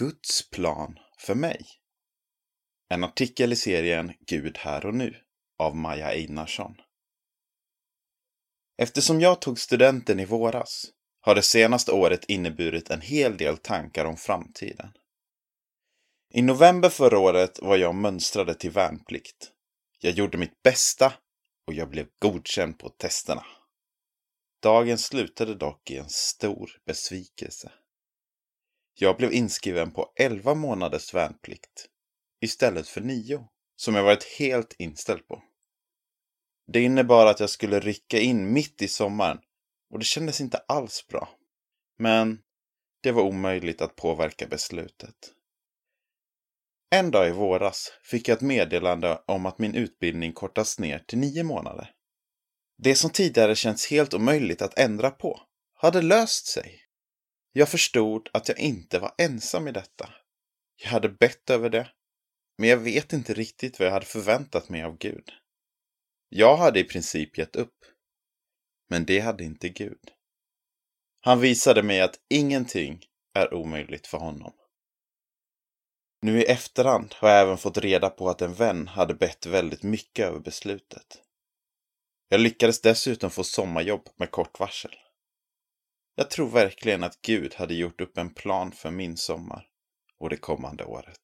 Guds plan för mig? En artikel i serien Gud här och nu av Maja Einarsson. Eftersom jag tog studenten i våras har det senaste året inneburit en hel del tankar om framtiden. I november förra året var jag mönstrade till värnplikt. Jag gjorde mitt bästa och jag blev godkänd på testerna. Dagen slutade dock i en stor besvikelse. Jag blev inskriven på 11 månaders värnplikt istället för 9, som jag varit helt inställd på. Det innebar att jag skulle rycka in mitt i sommaren och det kändes inte alls bra. Men det var omöjligt att påverka beslutet. En dag i våras fick jag ett meddelande om att min utbildning kortas ner till nio månader. Det som tidigare känts helt omöjligt att ändra på hade löst sig. Jag förstod att jag inte var ensam i detta. Jag hade bett över det, men jag vet inte riktigt vad jag hade förväntat mig av Gud. Jag hade i princip gett upp. Men det hade inte Gud. Han visade mig att ingenting är omöjligt för honom. Nu i efterhand har jag även fått reda på att en vän hade bett väldigt mycket över beslutet. Jag lyckades dessutom få sommarjobb med kort varsel. Jag tror verkligen att Gud hade gjort upp en plan för min sommar och det kommande året.